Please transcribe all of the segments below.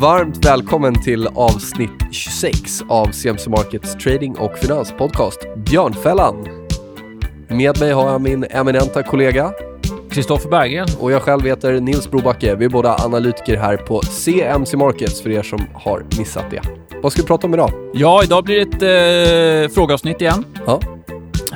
Varmt välkommen till avsnitt 26 av CMC Markets trading och finanspodcast Björnfällan. Med mig har jag min eminenta kollega Kristoffer Berggren. och jag själv heter Nils Brobacke. Vi är båda analytiker här på CMC Markets för er som har missat det. Vad ska vi prata om idag? Ja, idag blir det ett eh, frågeavsnitt igen. Ja.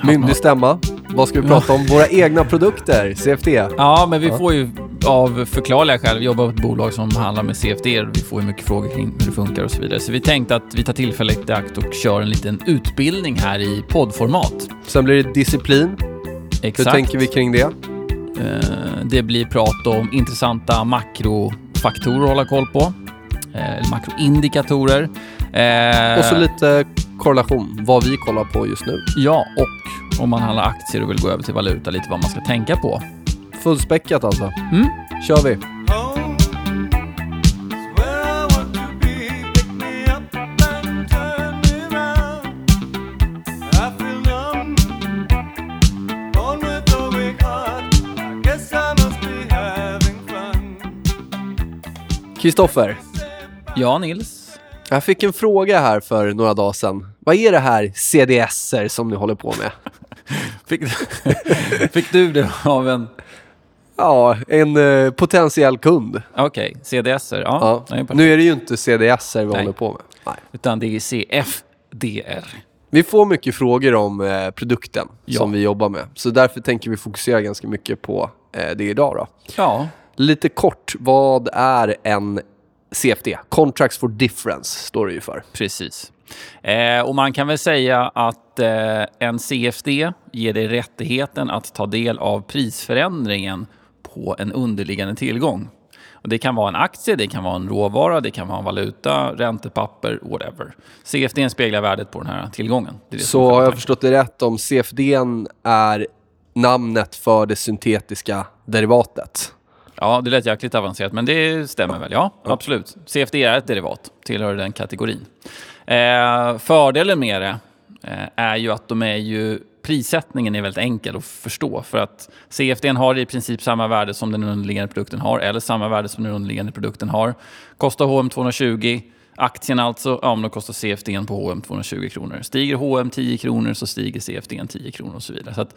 Myndig stämma. Vad ska vi prata om? Våra egna produkter, CFD. Ja, men vi Ja. får ju av förklarliga skäl, vi jobbar på ett bolag som handlar med CFD och vi får ju mycket frågor kring hur det funkar och så vidare. Så vi tänkte att vi tar tillfället i akt och kör en liten utbildning här i poddformat. Sen blir det disciplin. Hur Exakt. tänker vi kring det? Eh, Det blir prat om intressanta makrofaktorer att hålla koll på. Eh, makroindikatorer. Eh, Och så lite korrelation, vad vi kollar på just nu. Ja, och om man handlar aktier och vill gå över till valuta, lite vad man ska tänka på. Fullspäckat alltså. Mm. kör vi. Kristoffer, Ja, Nils. jag fick en fråga här för några dagar sedan. Vad är det här CDSer som ni håller på med? Fick, fick du det av en... Ja, en eh, potentiell kund. Okej, CDSer. Ja, Ja. Nu är det ju inte CDSer vi Nej. håller på med. Nej. Utan det är CFDR. Vi får mycket frågor om eh, produkten Ja. som vi jobbar med. Så därför tänker vi fokusera ganska mycket på eh, det idag. Då. Ja, Lite kort, vad är en CFD? Contracts for Difference står det ju för. precis. Eh, och man kan väl säga att eh, en CFD ger dig rättigheten att ta del av prisförändringen på en underliggande tillgång. Och det kan vara en aktie, det kan vara en råvara, det kan vara en valuta, räntepapper, whatever. CFD speglar värdet på den här tillgången. Det det Så har jag förstått det rätt om CFD är namnet för det syntetiska derivatet? Ja, det lät jäkligt avancerat, men det stämmer väl? Ja, absolut. CFD är ett derivat, tillhör den kategorin. Eh, fördelen med det eh, är ju att de är ju prissättningen är väldigt enkel att förstå för att CFD har i princip samma värde som den underliggande produkten har eller samma värde som den underliggande produkten har. Kostar H&M 220 Aktien alltså, ja men då kostar CFD på H&M 220 kronor. Stiger H&M 10 kronor så stiger CFD 10 kronor och så vidare. Så att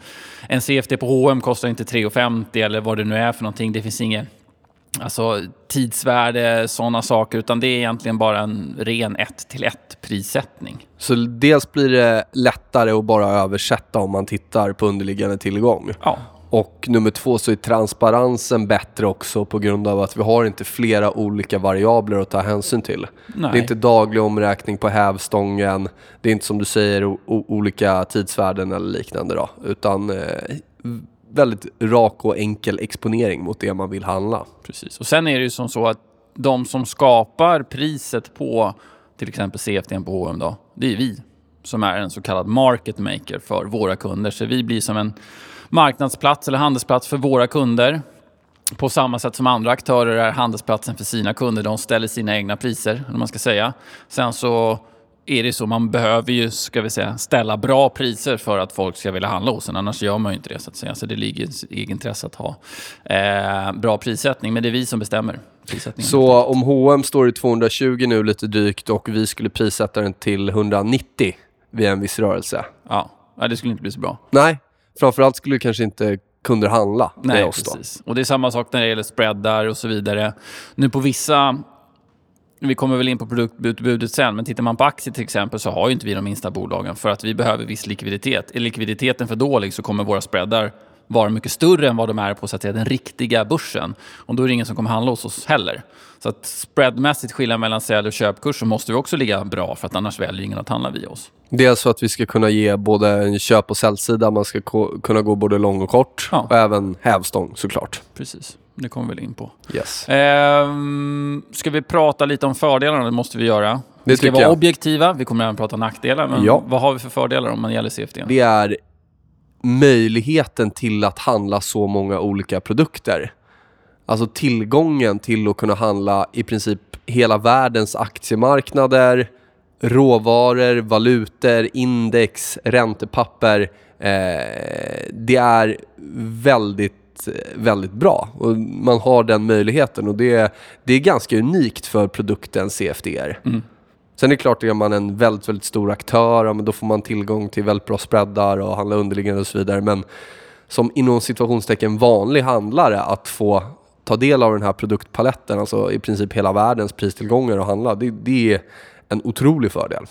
en CFD på H&M kostar inte 3,50 eller vad det nu är för någonting. Det finns inget alltså, tidsvärde, sådana saker, utan det är egentligen bara en ren 1 till 1 prissättning. Så dels blir det lättare att bara översätta om man tittar på underliggande tillgång. Ja, Och nummer två så är transparensen bättre också på grund av att vi har inte flera olika variabler att ta hänsyn till. Nej. Det är inte daglig omräkning på hävstången. Det är inte som du säger olika tidsvärden eller liknande då. Utan eh, väldigt rak och enkel exponering mot det man vill handla. precis. Och sen är det ju som så att de som skapar priset på till exempel CFD på H&M då, det är vi som är en så kallad market maker för våra kunder. Så vi blir som en marknadsplats eller handelsplats för våra kunder. På samma sätt som andra aktörer är handelsplatsen för sina kunder. De ställer sina egna priser, om man ska säga. Sen så är det så, man behöver ju, ska vi säga, ställa bra priser för att folk ska vilja handla hos en. Annars gör man ju inte det, så att säga. Så det ligger i egenintresse att ha eh, bra prissättning. Men det är vi som bestämmer. Så om H&M står i 220 nu lite drygt och vi skulle prissätta den till 190 vid en viss rörelse. Ja, det skulle inte bli så bra. Nej, framförallt skulle kanske inte kunder handla med Nej, oss då. precis. Och det är samma sak när det gäller spreadar och så vidare. Nu på vissa... Vi kommer väl in på produktutbudet sen, men tittar man på aktier till exempel så har ju inte vi de minsta bolagen för att vi behöver viss likviditet. Är likviditeten för dålig så kommer våra spreadar vara mycket större än vad de är på så att säga, den riktiga börsen. Och då är det ingen som kommer handla hos oss heller. Så att spreadmässigt skillnad mellan sälj och köpkurs så måste vi också ligga bra för att annars väljer ingen att handla via oss. Dels för att vi ska kunna ge både en köp och säljsida, man ska kunna gå både lång och kort Ja. och även hävstång såklart. Precis, det kommer vi väl in på. Yes. Ehm, ska vi prata lite om fördelarna? Det måste vi göra. Det vi ska vara jag. objektiva. Vi kommer även prata nackdelar. Men Ja. vad har vi för fördelar om man gäller CFD? Det är möjligheten till att handla så många olika produkter. Alltså tillgången till att kunna handla i princip hela världens aktiemarknader, råvaror, valutor, index, räntepapper. Eh, det är väldigt väldigt, väldigt bra. Och man har den möjligheten och det, det är ganska unikt för produkten CFDR. Sen är det klart, är man en väldigt, väldigt stor aktör, ja, men då får man tillgång till väldigt bra spreadar och handla underliggande och så vidare. Men som inom situationstecken vanlig handlare att få ta del av den här produktpaletten, alltså i princip hela världens pristillgångar och handla, det, det är en otrolig fördel.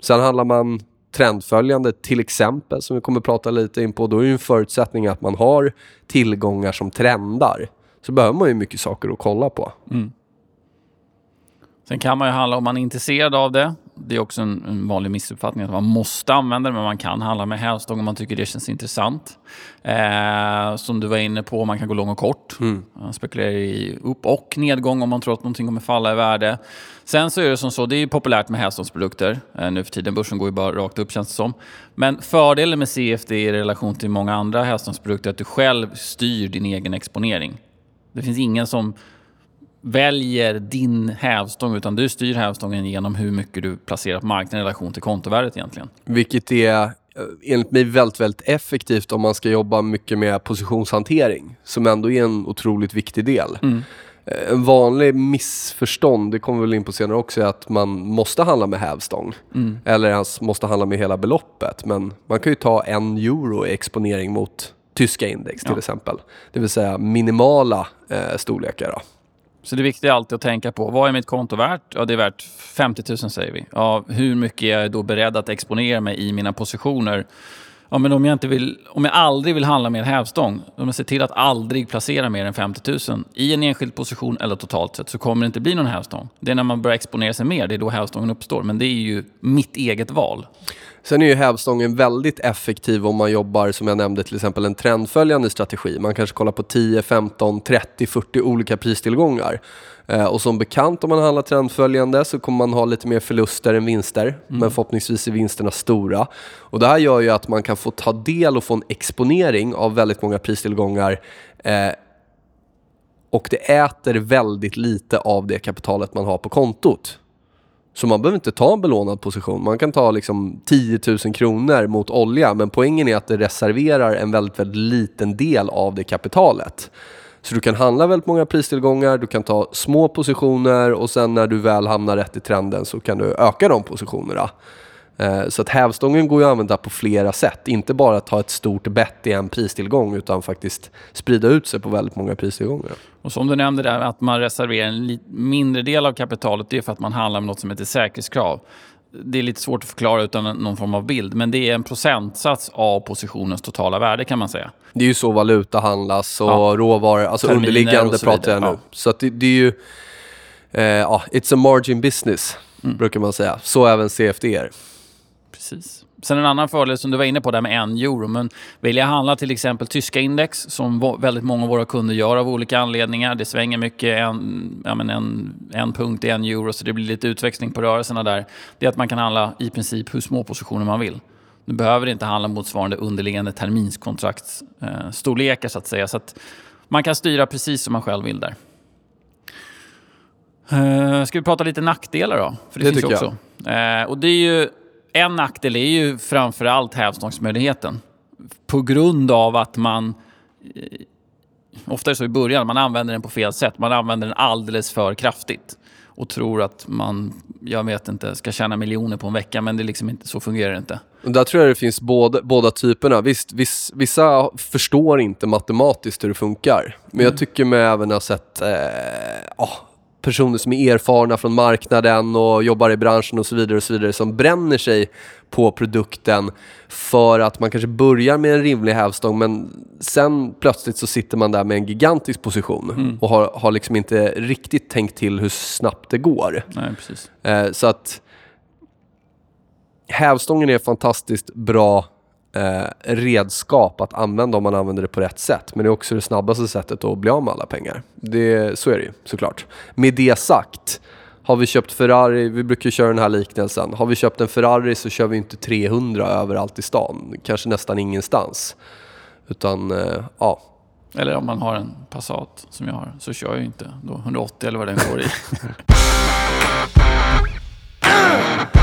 Sen handlar man trendföljande till exempel, som vi kommer prata lite in på, då är ju en förutsättning att man har tillgångar som trendar. Så behöver man ju mycket saker att kolla på. Mm. Sen kan man ju handla om man är intresserad av det. Det är också en, en vanlig missuppfattning att man måste använda det, men man kan handla med hävstång om man tycker det känns intressant. Eh, som du var inne på, man kan gå lång och kort. Man spekulerar i upp och nedgång om man tror att någonting kommer falla i värde. Sen så är det som så, det är ju populärt med hävstångsprodukter eh, nu för tiden. Börsen går ju bara rakt upp känns det som. Men fördelen med CFD i relation till många andra hävstångsprodukter är att du själv styr din egen exponering. Det finns ingen som väljer din hävstång utan du styr hävstången genom hur mycket du placerar på marknaden i relation till kontovärdet egentligen. Vilket är eh, enligt mig väldigt, väldigt effektivt om man ska jobba mycket med positionshantering. Som ändå är en otroligt viktig del. Eh, En vanlig missförstånd, det kommer vi väl in på senare också, är att man måste handla med hävstång. Eller ens måste handla med hela beloppet. Men man kan ju ta en euro i exponering mot tyska index till Ja. exempel. Det vill säga minimala eh, storlekar. Då. Så det viktiga är alltid att tänka på, vad är mitt konto värt? Ja, det är värt 50 000 säger vi. Ja, hur mycket är jag då beredd att exponera mig i mina positioner? Ja, men om jag, inte vill, om jag aldrig vill handla med en hävstång, om jag ser till att aldrig placera mer än 50 000 i en enskild position eller totalt sett, så kommer det inte bli någon hävstång. Det är när man börjar exponera sig mer, det är då hävstången uppstår. Men det är ju mitt eget val. Sen är ju hävstången väldigt effektiv om man jobbar, som jag nämnde, till exempel en trendföljande strategi. Man kanske kollar på 10, 15, 30, 40 olika pristillgångar. Eh, och som bekant om man handlar trendföljande så kommer man ha lite mer förluster än vinster. Men förhoppningsvis är vinsterna stora. Och det här gör ju att man kan få ta del och få en exponering av väldigt många pristillgångar eh, och det äter väldigt lite av det kapitalet man har på kontot. Så man behöver inte ta en belånad position. Man kan ta liksom 10 000 kronor mot olja, men poängen är att det reserverar en väldigt, väldigt liten del av det kapitalet. Så du kan handla väldigt många pristillgångar, du kan ta små positioner och sen när du väl hamnar rätt i trenden så kan du öka de positionerna. Eh, Så att hävstången går ju att använda på flera sätt. Inte bara att ta ett stort bett i en pristillgång utan faktiskt sprida ut sig på väldigt många pristillgångar. Och som du nämnde där, att man reserverar en mindre del av kapitalet, det är för att man handlar med något som heter säkerhetskrav. Det är lite svårt att förklara utan någon form av bild, men det är en procentsats av positionens totala värde kan man säga. Det är ju så valuta handlas och Ja. råvaror, alltså Terminer underliggande pratar jag nu. ja. Så det, det är ju, eh, ja, it's a margin business, Mm. brukar man säga. Så även CFDR. Precis. Sen en annan fördel som du var inne på där med en euro. Men vill jag handla till exempel tyska index som väldigt många av våra kunder gör av olika anledningar. Det svänger mycket, en, ja, men en, en punkt i en euro så det blir lite utväxling på rörelserna där. Det är att man kan handla i princip hur små positioner man vill. Du behöver inte handla motsvarande underliggande terminskontraktstorlekar eh, så att säga. Så att man kan styra precis som man själv vill där. Eh, ska vi prata lite nackdelar då? För det, Det tycker också. Eh, och det är ju, en nackdel är ju framförallt hävstångsmöjligheten. På grund av att man, eh, ofta är det så i början, man använder den på fel sätt. Man använder den alldeles för kraftigt. Och tror att man, jag vet inte, ska tjäna miljoner på en vecka. Men det är liksom inte, så fungerar det inte. Där tror jag det finns både, båda typerna. Visst, viss, vissa förstår inte matematiskt hur det funkar. Men jag tycker mig även ha sett eh, ja, personer som är erfarna från marknaden och jobbar i branschen och så vidare och så vidare som bränner sig på produkten för att man kanske börjar med en rimlig hävstång men sen plötsligt så sitter man där med en gigantisk position och har, har liksom inte riktigt tänkt till hur snabbt det går. Nej, precis. Eh, så att hävstången är fantastiskt bra eh, redskap att använda om man använder det på rätt sätt. Men det är också det snabbaste sättet att bli av med alla pengar. Det, så är det ju såklart. Med det sagt, har vi köpt Ferrari, vi brukar ju köra den här liknelsen. Har vi köpt en Ferrari så kör vi inte 300 överallt i stan. Kanske nästan ingenstans. Utan, eh, ja. Eller om man har en Passat som jag har, så kör jag inte då 180 eller vad den går i.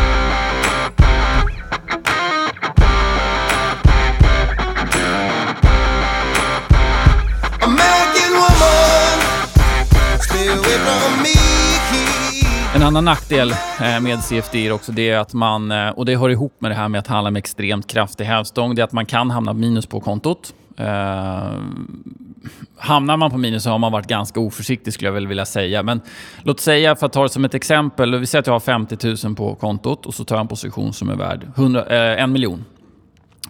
annan nackdel eh, med CFD också det att man, eh, och det hör ihop med det här med att handla med extremt kraftig hävstång, det är att man kan hamna minus på kontot. Eh, hamnar man på minus så har man varit ganska oförsiktig skulle jag väl vilja säga. Men låt säga, för att ta det som ett exempel, vi säger att jag har 50 000 på kontot och så tar jag en position som är värd 100, eh, en miljon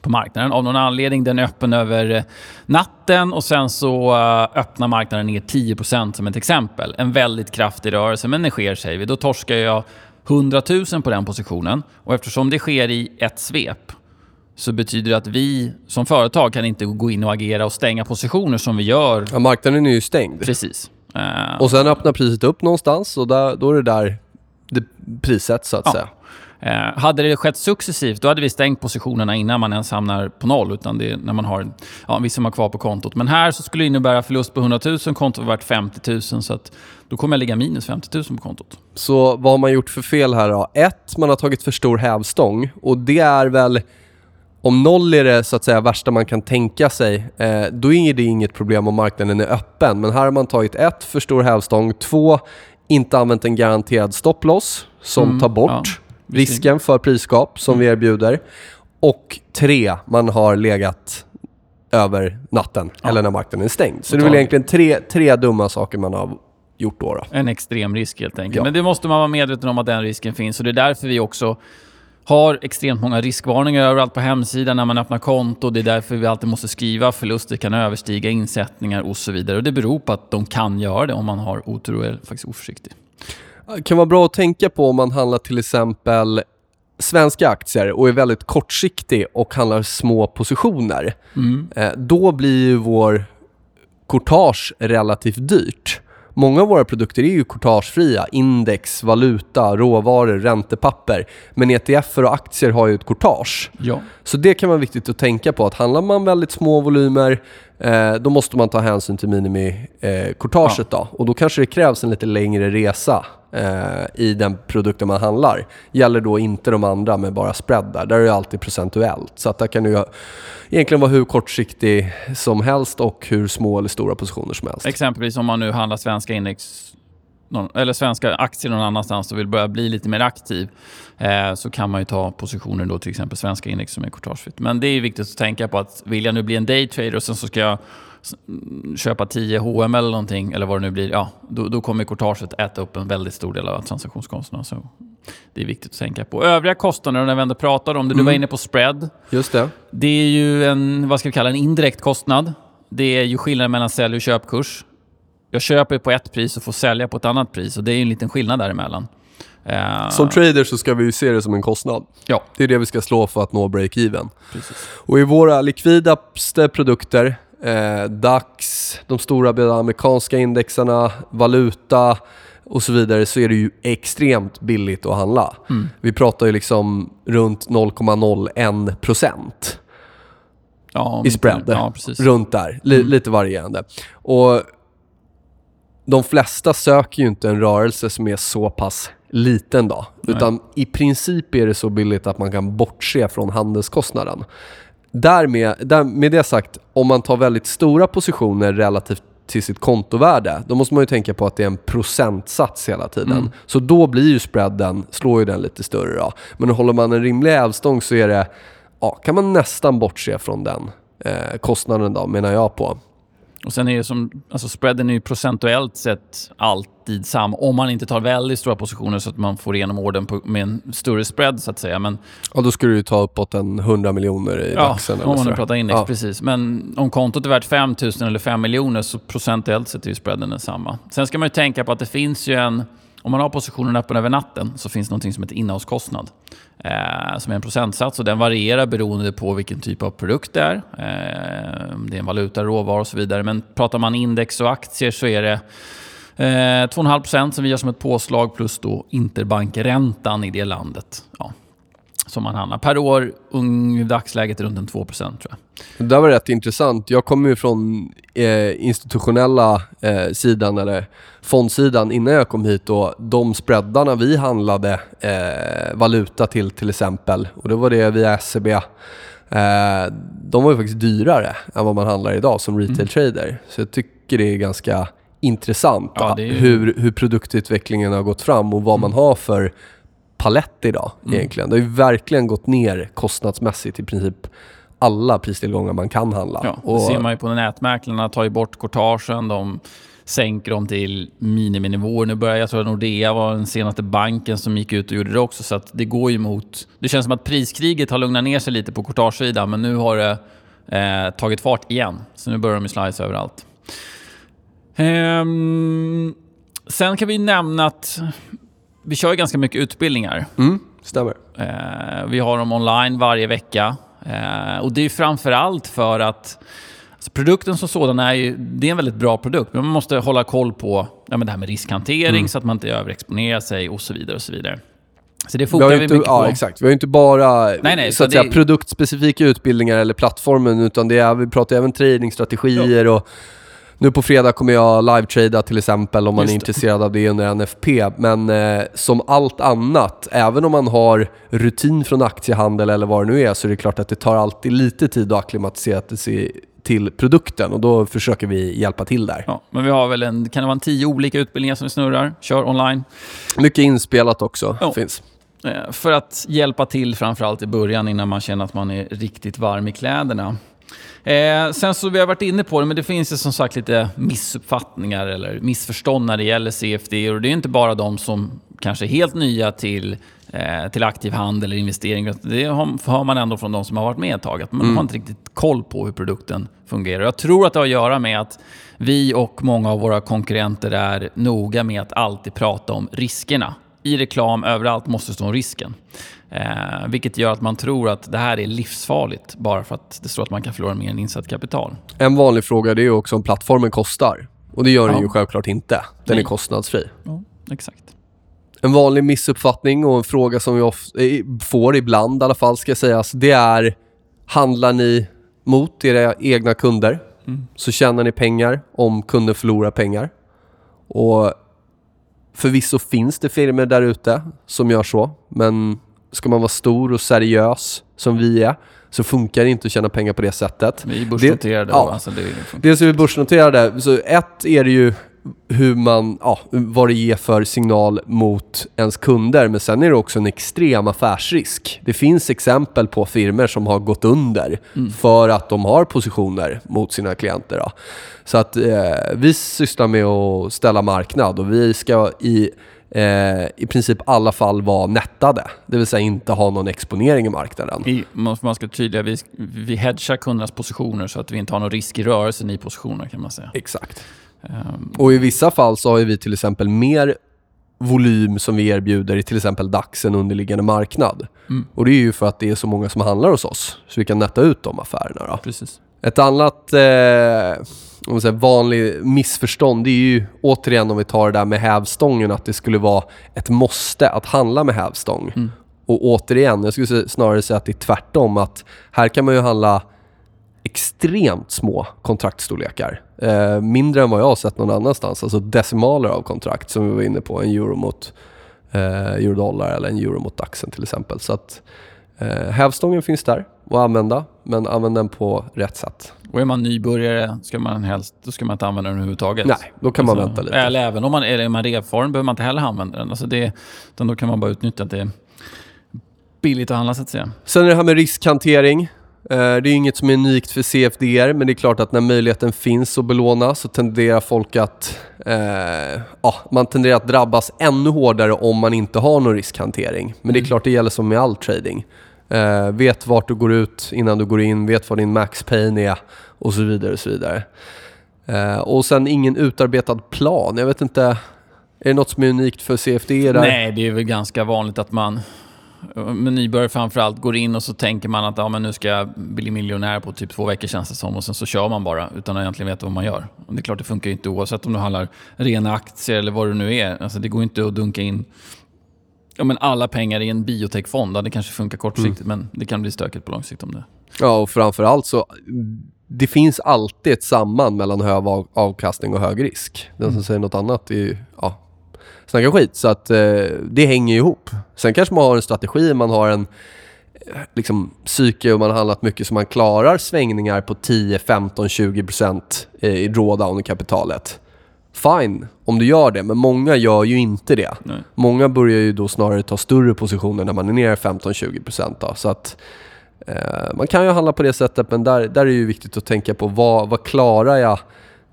på marknaden. Av någon anledning den är öppen över eh, natten och sen så eh, öppnar marknaden ner 10% som ett exempel. En väldigt kraftig rörelse, men det sker säger vi. Då torskar jag 100 000 på den positionen och eftersom det sker i ett svep så betyder det att vi som företag kan inte gå in och agera och stänga positioner som vi gör Ja, marknaden är ju stängd. precis. Eh, Och sen öppnar priset upp någonstans och där, då är det där det prissätts så att Ja. säga. Eh, hade det skett successivt, då hade vi stängt positionerna innan man ens hamnar på noll. Utan det är när man har ja, en viss summa kvar på kontot. Men här så skulle det innebära förlust på 100 000, kontot värt 50 000. Så att då kommer jag ligga minus 50 000 på kontot. Så vad har man gjort för fel här då? Ett, man har tagit för stor hävstång och det är väl om noll är det så att säga värsta man kan tänka sig, eh, då är det inget problem om marknaden är öppen. Men här har man tagit ett, för stor hävstång. Två, inte använt en garanterad stopploss som Mm, tar bort ja, risken för prisgap som vi erbjuder. Och tre, man har legat över natten eller när marknaden är stängd. Så det är väl egentligen tre, tre dumma saker man har gjort då. då. En extrem risk helt enkelt. Ja. Men det måste man vara medveten om att den risken finns. Och det är därför vi också har extremt många riskvarningar överallt på hemsidan när man öppnar konto. Det är därför vi alltid måste skriva förluster kan överstiga insättningar och så vidare. Och det beror på att de kan göra det om man har otur och är faktiskt oförsiktig. Kan vara bra att tänka på om man handlar till exempel svenska aktier och är väldigt kortsiktig och handlar små positioner. Eh, Då blir ju vår courtage relativt dyrt. Många av våra produkter är ju courtagefria. Index, valuta, råvaror, räntepapper. Men ETF och aktier har ju ett courtage. Ja. Så det kan vara viktigt att tänka på. att Handlar man väldigt små volymer, eh, då måste man ta hänsyn till minimicourtaget. Eh, courtaget då. Och då kanske det krävs en lite längre resa eh, i den produkten man handlar. Gäller då inte de andra med bara spread där. Där är det alltid procentuellt. Så att där kan du egentligen vara hur kortsiktig som helst och hur små eller stora positioner som helst. Exempelvis om man nu handlar svenska index någon, eller svenska aktier någon annanstans och vill börja bli lite mer aktiv eh, så kan man ju ta positioner då till exempel svenska index som är courtagefritt. Men det är viktigt att tänka på att vill jag nu bli en daytrader och sen så ska jag mm, köpa 10 H&M eller någonting eller vad det nu blir, ja, då, då kommer courtaget äta upp en väldigt stor del av transaktionskostnaderna. Så det är viktigt att tänka på. Övriga kostnader, när vi ändå pratar om det, du var inne på spread. Just det. Det är ju en, vad ska vi kalla en indirekt kostnad. Det är ju skillnaden mellan sälj och köpkurs. Jag köper på ett pris och får sälja på ett annat pris och det är en liten skillnad däremellan. Eh, Som trader så ska vi ju se det som en kostnad. Ja, Det är det vi ska slå för att nå break-even. Och i våra likvidaste produkter, eh, DAX, de stora amerikanska indexarna, valuta och så vidare, så är det ju extremt billigt att handla. Vi pratar ju liksom runt 0,01 procent Ja, i spread. Ja. Runt där, Li- lite varierande. Och de flesta söker ju inte en rörelse som är så pass liten då. Utan i princip är det så billigt att man kan bortse från handelskostnaden. Därmed, där, med det sagt, om man tar väldigt stora positioner relativt till sitt kontovärde, då måste man ju tänka på att det är en procentsats hela tiden. Så då blir ju spreaden, slår ju den lite större då. Men håller man en rimlig hävstång så är det, ja, kan man nästan bortse från den eh, kostnaden då, menar jag på. Och sen är det som, alltså spreaden är ju procentuellt sett alltid samma. Om man inte tar väldigt stora positioner så att man får igenom orden på, med en större spread så att säga. Men Ja, då skulle du ju ta uppåt en 100 miljoner i ja, daxen. om eller man nu pratar index, Ja. precis. Men om kontot är värt 5 000 eller 5 miljoner så procentuellt sett är ju spreaden densamma. Sen ska man ju tänka på att det finns ju en... Om man har positionen öppen över natten så finns det något som heter innehavskostnad. Eh, som är en procentsats och den varierar beroende på vilken typ av produkt det är. Eh, om det är en valuta, råvara och så vidare. Men pratar man index och aktier så är det eh, 2,5% som vi gör som ett påslag plus då interbankräntan i det landet. Ja, som man handlar. Per år, i dagsläget runt en 2% tror jag. Det där var rätt intressant. Jag kommer ju från eh, institutionella eh, sidan, eller fondsidan, innan jag kom hit. Och de spreadarna vi handlade eh, valuta till till exempel, och det var det via SEB, Eh, de var ju faktiskt dyrare än vad man handlar idag som Mm. retail trader. Så jag tycker det är ganska intressant Ja, det är ju- hur, hur produktutvecklingen har gått fram och vad man har för palett idag Mm. egentligen. Det har ju verkligen gått ner kostnadsmässigt i princip alla pristillgångar man kan handla. Ja, det och, ser man ju på nätmäklarna, tar ju bort courtagen, de sänker dem till miniminivåer. Nu börjar jag tror att Nordea var den senaste banken som gick ut och gjorde det också, så att det går ju mot... Det känns som att priskriget har lugnat ner sig lite på courtagesidan, men nu har det eh, tagit fart igen. Så nu börjar de ju slice överallt. Ehm, sen kan vi nämna att vi kör ju ganska mycket utbildningar. mm, stämmer. Eh, vi har dem online varje vecka. Eh, och det är framför allt för att alltså produkten som sådan är ju det är en väldigt bra produkt. Men man måste hålla koll på ja, men det här med riskhantering så att man inte överexponerar sig och så vidare. och så vidare. Så det Vi har vi, inte, mycket ja, på. exakt. Vi har ju inte bara Nej, nej, så att säga, det- produktspecifika utbildningar eller plattformen, utan det är, vi pratar även tradingstrategier och nu på fredag kommer jag live-trada till exempel om man är Just det. intresserad av det under NFP. Men eh, som allt annat, även om man har rutin från aktiehandel eller vad det nu är, så är det klart att det tar alltid lite tid att acklimatisera sig till produkten och då försöker vi hjälpa till där. Ja, men vi har väl en, kan det vara en tio olika utbildningar som vi snurrar, kör online. Mycket inspelat också Ja. finns. Eh, För att hjälpa till framförallt i början innan man känner att man är riktigt varm i kläderna. Eh, sen så vi har varit inne på det, men det finns ju som sagt lite missuppfattningar eller missförstånd när det gäller CFD. Och det är inte bara de som kanske är helt nya till, eh, till aktiv handel eller investering. Det har, har man ändå från de som har varit med ett tag. Att man har inte riktigt koll på hur produkten fungerar. Jag tror att det har att göra med att vi och många av våra konkurrenter är noga med att alltid prata om riskerna. I reklam överallt måste stå om risken. Eh, vilket gör att man tror att det här är livsfarligt bara för att det står att man kan förlora mer än insatt kapital. En vanlig fråga är ju också om plattformen kostar. Och det gör den Ja. ju självklart inte. Den Nej. är kostnadsfri. Ja, exakt. En vanlig missuppfattning och en fråga som vi eh, får ibland i alla fall ska sägas, det är handlar ni mot era egna kunder så tjänar ni pengar om kunden förlorar pengar. Och förvisso finns det firmor där ute som gör så, men ska man vara stor och seriös som vi är så funkar det inte att tjäna pengar på det sättet. Vi är börsnoterade. Det- ja. Alltså det, Dels är vi börsnoterade, så ett är det ju hur man, ja, vad det ger för signal mot ens kunder, men sen är det också en extrem affärsrisk. Det finns exempel på firmer som har gått under för att de har positioner mot sina klienter. Då. Så att eh, vi sysslar med att ställa marknad och vi ska i eh, i princip alla fall vara nettade, det vill säga inte ha någon exponering i marknaden. i, man ska tydliga, vi, vi hedgar kundernas positioner så att vi inte har någon risk i rörelsen i positionerna kan man säga. Exakt. Ehm, Och i vissa fall så har vi till exempel mer volym som vi erbjuder i till exempel DAX en underliggande marknad. Mm. Och det är ju för att det är så många som handlar hos oss, så vi kan nätta ut de affärerna. Då. precis. Ett annat eh, om säger, vanligt missförstånd det är ju återigen om vi tar det där med hävstången, att det skulle vara ett måste att handla med hävstång. Mm. Och återigen, jag skulle snarare säga att det är tvärtom. Att här kan man ju handla extremt små kontraktstorlekar. Eh, mindre än vad jag har sett någon annanstans. Alltså decimaler av kontrakt som vi var inne på. En euro mot eh, eurodollar eller en euro mot daxen till exempel. Så att eh, hävstången finns där att använda, men använd den på rätt sätt. Och är man nybörjare ska man helst, då ska man inte använda den överhuvudtaget. Nej, då kan man Alltså, vänta lite. Eller även om man är, är man revfaren behöver man inte heller använda den. Alltså det, då kan man bara utnyttja att det är billigt att handla så att säga. Sen är det här med riskhantering. Eh, Det är inget som är unikt för CFDR, men det är klart att när möjligheten finns att belåna så tenderar folk att... Eh, ja, man tenderar att drabbas ännu hårdare om man inte har någon riskhantering. Men det är klart, det gäller som med all trading. Eh, vet vart du går ut innan du går in, vet vad din max pain är och så vidare. Och så vidare. Eh, och sen ingen utarbetad plan. Jag vet inte, är det något som är unikt för CFD? Där? Nej, det är väl ganska vanligt att man med nybörjare framförallt går in och så tänker man att ja, men nu ska jag bli miljonär på typ två veckor känns det som och sen så kör man bara utan att egentligen veta vad man gör. Och det är klart det funkar ju inte oavsett om du handlar rena aktier eller vad det nu är. Alltså det går inte att dunka in ja, men alla pengar i en biotechfond. Det kanske funkar kortsiktigt men det kan bli stökigt på lång sikt om det. Ja, och framförallt så det finns alltid ett samband mellan hög av- avkastning och hög risk. Den som säger något annat är ja, snackar skit. Så att eh, det hänger ihop. Sen kanske man har en strategi, man har en liksom, psyke och man har handlat mycket så man klarar svängningar på 10, 15, 20% i drawdown i kapitalet. Fine om du gör det, men många gör ju inte det. Nej. Många börjar ju då snarare ta större positioner när man är nere 15-20% då. Så att eh, man kan ju handla på det sättet, men där, där är det ju viktigt att tänka på vad, vad klarar jag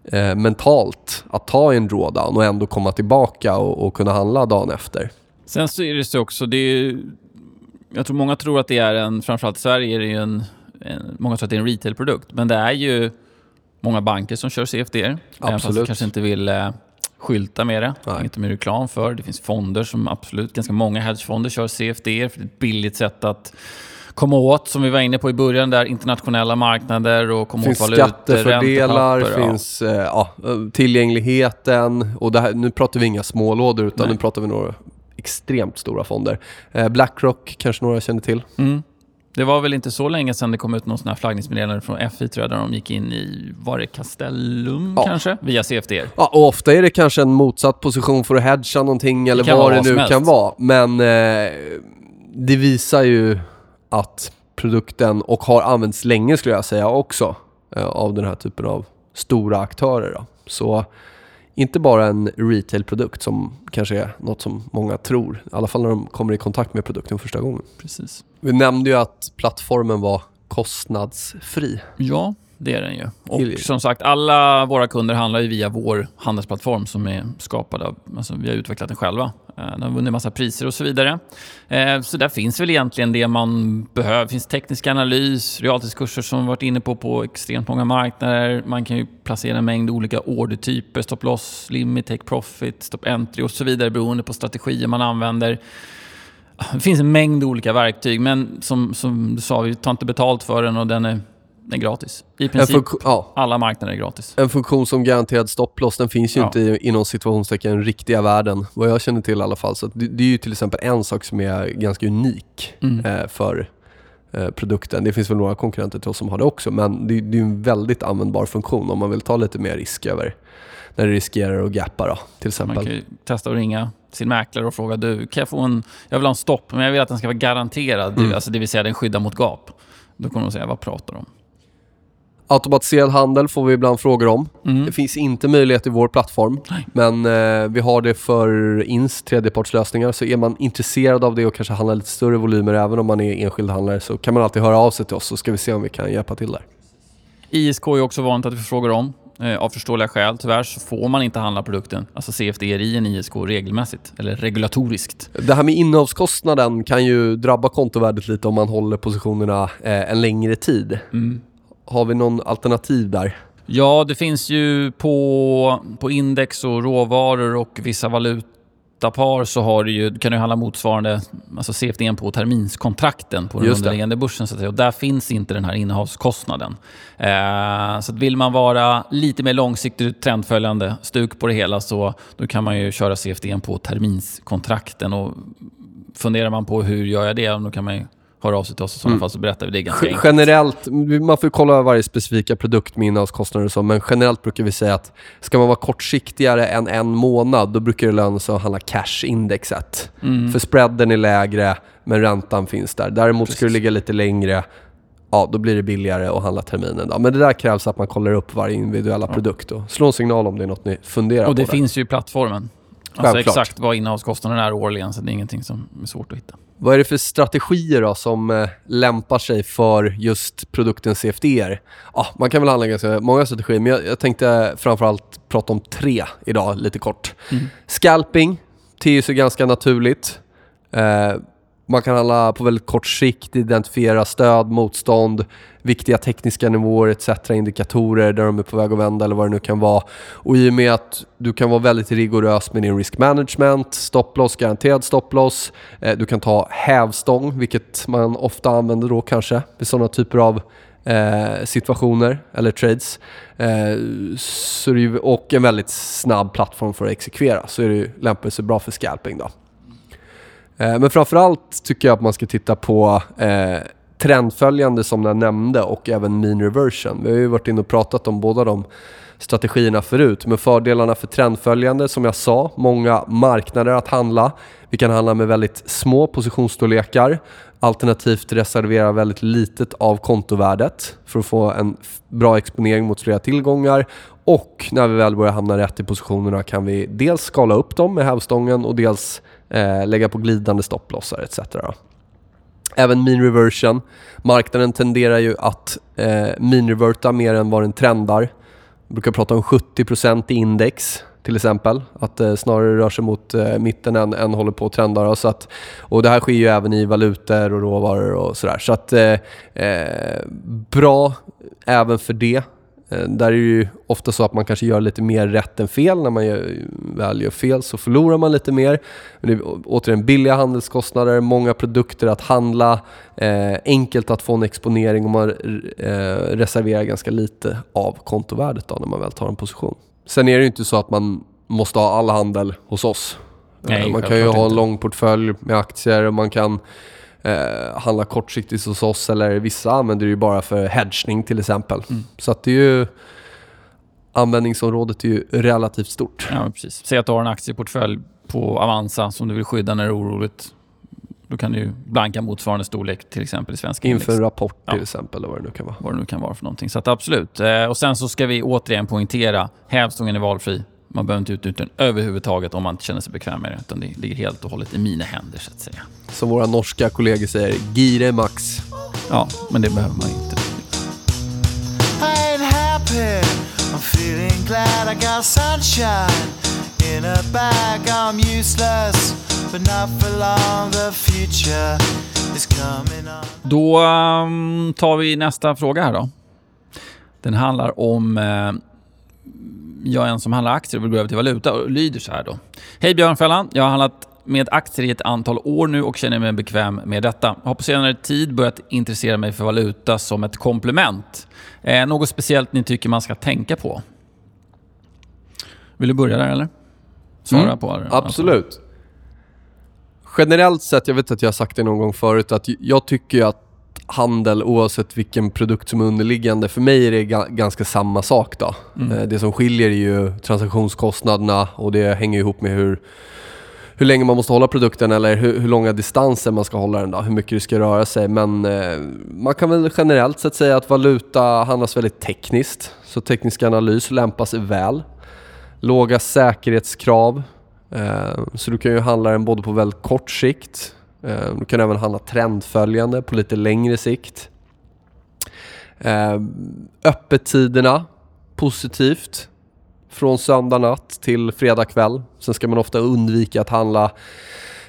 eh, mentalt att ta en drawdown och ändå komma tillbaka och, och kunna handla dagen efter. Sen så är det så också, det är, jag tror många tror att det är en, framförallt i Sverige är det ju en, en många tror att det är en retailprodukt, men det är ju många banker som kör CFD. Även fast de Absolut. kanske inte vill eh, skylta med det. Nej. Inte med reklam för. Det finns fonder som absolut, ganska många hedgefonder kör CFD för det är ett billigt sätt att komma åt, som vi var inne på i början, där internationella marknader och komma finns åt valutor, skattefördelar, ja. finns eh, ja, tillgängligheten och här, nu pratar vi inga smålådor utan Nej. nu pratar vi några extremt stora fonder. Eh, Blackrock kanske några känner till. Mm. Det var väl inte så länge sedan det kom ut någon sån här flaggningsmeddelande från FI tror jag, där de gick in i, var det Castellum Ja. kanske? Via CFD. Ja, och ofta är det kanske en motsatt position för att hedga någonting eller vad det nu kan vara. Men eh, det visar ju att produkten, och har använts länge skulle jag säga också, eh, av den här typen av stora aktörer. Då. Så inte bara en retailprodukt som kanske är något som många tror, i alla fall när de kommer i kontakt med produkten första gången. Precis. Vi nämnde ju att plattformen var kostnadsfri. Ja, det är den ju. Och som sagt, alla våra kunder handlar ju via vår handelsplattform som är skapad av, alltså vi har utvecklat den själva. Eh, den har vunnit massa priser och så vidare. Eh, så där finns väl egentligen det man behöver. Det finns teknisk analys, realtidskurser som vi varit inne på på extremt många marknader. Man kan ju placera en mängd olika ordertyper, stop loss, limit, take profit, stop entry och så vidare beroende på strategier man använder. Det finns en mängd olika verktyg, men som, som du sa, vi tar inte betalt för den och den är, är gratis. I princip ja, alla marknader är gratis. en funktion som garanterad stopploss, den finns ju Ja. inte i, inom situationstecken riktiga världen, vad jag känner till i alla fall. Så det, det är ju till exempel en sak som är ganska unik Mm. eh, för eh, produkten. Det finns väl några konkurrenter till oss som har det också, men det, det är en väldigt användbar funktion om man vill ta lite mer risk över när det riskerar att gappa då, till exempel. Man kan ju testa att ringa sin mäklare och fråga du, kan jag få en, jag vill ha en stopp, men jag vill att den ska vara garanterad, Mm. alltså det vill säga den skyddar mot gap. Då kommer de säga, vad pratar du om? Automatiserad handel får vi ibland frågor om. Mm. Det finns inte möjlighet i vår plattform, Nej. men eh, vi har det för INS tredjepartslösningar. Så är man intresserad av det och kanske handlar lite större volymer, även om man är enskild handlare, så kan man alltid höra av sig till oss så ska vi se om vi kan hjälpa till där. ISK är också vanligt att vi får frågor om. Eh, Av förståeliga skäl. Tyvärr så får man inte handla produkten, alltså CFDR i en ISK regelmässigt, eller regulatoriskt. Det här med innehavskostnaden kan ju drabba kontovärdet lite om man håller positionerna eh, en längre tid. Mm. Har vi någon alternativ där? Ja, det finns ju på, på index och råvaror och vissa valutapar så har du ju, kan du handla motsvarande alltså CFD på terminskontrakten på den Just det. underliggande börsen. Så att säga. Och där finns inte den här innehavskostnaden. Eh, så vill man vara lite mer långsiktigt trendföljande stuk på det hela så då kan man ju köra CFD på terminskontrakten. Och funderar man på hur gör jag det, då kan man ju höra av sig till oss i sådana Mm. fall så berättar vi det ganska enkelt. Generellt, man får kolla varje specifika produkt med innehållskostnader och så, men generellt brukar vi säga att ska man vara kortsiktigare än en månad, då brukar det löna sig att handla cash-indexet. Mm. För spreaden är lägre, men räntan finns där. Däremot ska det Precis. ligga lite längre, ja då blir det billigare att handla terminen. Då. Men det där krävs att man kollar upp varje individuella Ja. produkt och slå en signal om det är något ni funderar Och det på. där. finns ju i plattformen. Alltså Självklart. exakt vad innehavskostnaden är årligen, så det är ingenting som är svårt att hitta. Vad är det för strategier då som eh, lämpar sig för just produkten CFDR? Ja, man kan väl handla ganska många strategier, men jag, jag tänkte framförallt prata om tre idag, lite kort. Mm. Scalping ter sig ganska naturligt. Eh, man kan handla på väldigt kort sikt, identifiera stöd, motstånd, viktiga tekniska nivåer etc. Indikatorer där de är på väg att vända eller vad det nu kan vara. Och i och med att du kan vara väldigt rigorös med din risk management, stopploss, garanterad stopploss. Eh, du kan ta hävstång, vilket man ofta använder då kanske vid sådana typer av eh, situationer eller trades. Eh, så det och en väldigt snabb plattform för att exekvera. Så är det ju lämpar sig bra för scalping då. Eh, men framförallt tycker jag att man ska titta på eh, trendföljande som jag nämnde och även mean reversion. Vi har ju varit inne och pratat om båda de strategierna förut. Men fördelarna för trendföljande, som jag sa, många marknader att handla. Vi kan handla med väldigt små positionsstorlekar. Alternativt reservera väldigt litet av kontovärdet för att få en bra exponering mot flera tillgångar. Och när vi väl börjar hamna rätt i positionerna kan vi dels skala upp dem med hävstången och dels eh, lägga på glidande stopplossar etc. Även mean reversion. Marknaden tenderar ju att eh, mean reverta mer än vad den trendar. Vi brukar prata om 70% i index till exempel. Att det snarare rör sig mot eh, mitten än, än håller på att trenda. då. Så att, och det här sker ju även i valutor och råvaror och sådär. Så att eh, eh, bra även för det. Eh, Där är det ju ofta så att man kanske gör lite mer rätt än fel. När man gör, väl gör fel så förlorar man lite mer. Men det är återigen billiga handelskostnader, många produkter att handla, eh, enkelt att få en exponering och man eh, reserverar ganska lite av kontovärdet då när man väl tar en position. Sen är det ju inte så att man måste ha all handel hos oss. Nej, Eh, man kan ju ha en inte. lång portfölj med aktier och man kan eh, handla kortsiktigt hos oss eller vissa använder det ju bara för hedgning till exempel. Mm. Så att det är ju användningsområdet är ju relativt stort. Ja, precis. Säg att du har en aktieportfölj på Avanza som du vill skydda när det är oroligt. Då kan du blanka motsvarande storlek till exempel i svenska Inför en index. rapport Ja. till exempel eller vad det nu kan vara. Vad det nu kan vara för någonting. Så absolut. Eh, och sen så ska vi återigen poängtera, hävstången är valfri. Man behöver inte utnyttja den överhuvudtaget om man inte känner sig bekväm med det. Utan det ligger helt och hållet i mina händer så att säga. Som våra norska kollegor säger, gire max. Ja, men det behöver man inte. I ain't happy. I'm feeling glad I got sunshine in a bag. I'm useless, but not for long. The future is coming on. Då ehm, tar vi nästa fråga här då. Den handlar om eh, jag är en som handlar aktier och vill gå över till valuta och lyder så här då. Hej Björnfällan, jag har handlat med aktier i ett antal år nu och känner mig bekväm med detta. Har på senare tid börjat intressera mig för valuta som ett komplement. Eh, något speciellt ni tycker man ska tänka på? Vill du börja där eller? Svara Mm, på det. Absolut. Generellt sett, jag vet att jag har sagt det någon gång förut, att jag tycker att handel, oavsett vilken produkt som är underliggande, för mig är det ga- ganska samma sak då. Mm. Eh, Det som skiljer är ju transaktionskostnaderna och det hänger ihop med hur, hur länge man måste hålla produkten eller hur, hur långa distanser man ska hålla den då, hur mycket det ska röra sig. Men eh, man kan väl generellt sett säga att valuta handlas väldigt tekniskt. Så teknisk analys lämpar sig väl. Låga säkerhetskrav. Eh, så du kan ju handla den både på väldigt kort sikt. Eh, du kan även handla trendföljande på lite längre sikt. Eh, öppettiderna, positivt. Från söndag natt till fredag kväll. Sen ska man ofta undvika att handla